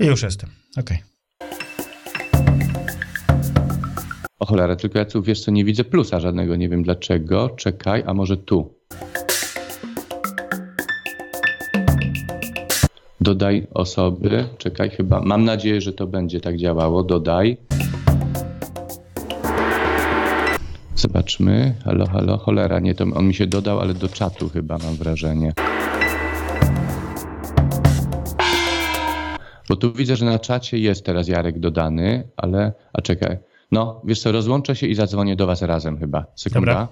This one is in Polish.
I już jestem. Okej. O cholera, tylko ja tu wiesz co, nie widzę plusa żadnego, nie wiem dlaczego. Czekaj, a może tu. Dodaj osoby. Czekaj, chyba. Mam nadzieję, że to będzie tak działało. Dodaj. Zobaczmy. Halo, halo, cholera, nie, to on mi się dodał, ale do czatu chyba mam wrażenie. Bo tu widzę, że na czacie jest teraz Jarek dodany, ale. A czekaj. No, wiesz co, rozłączę się i zadzwonię do Was razem chyba. Sekunda. Dobra.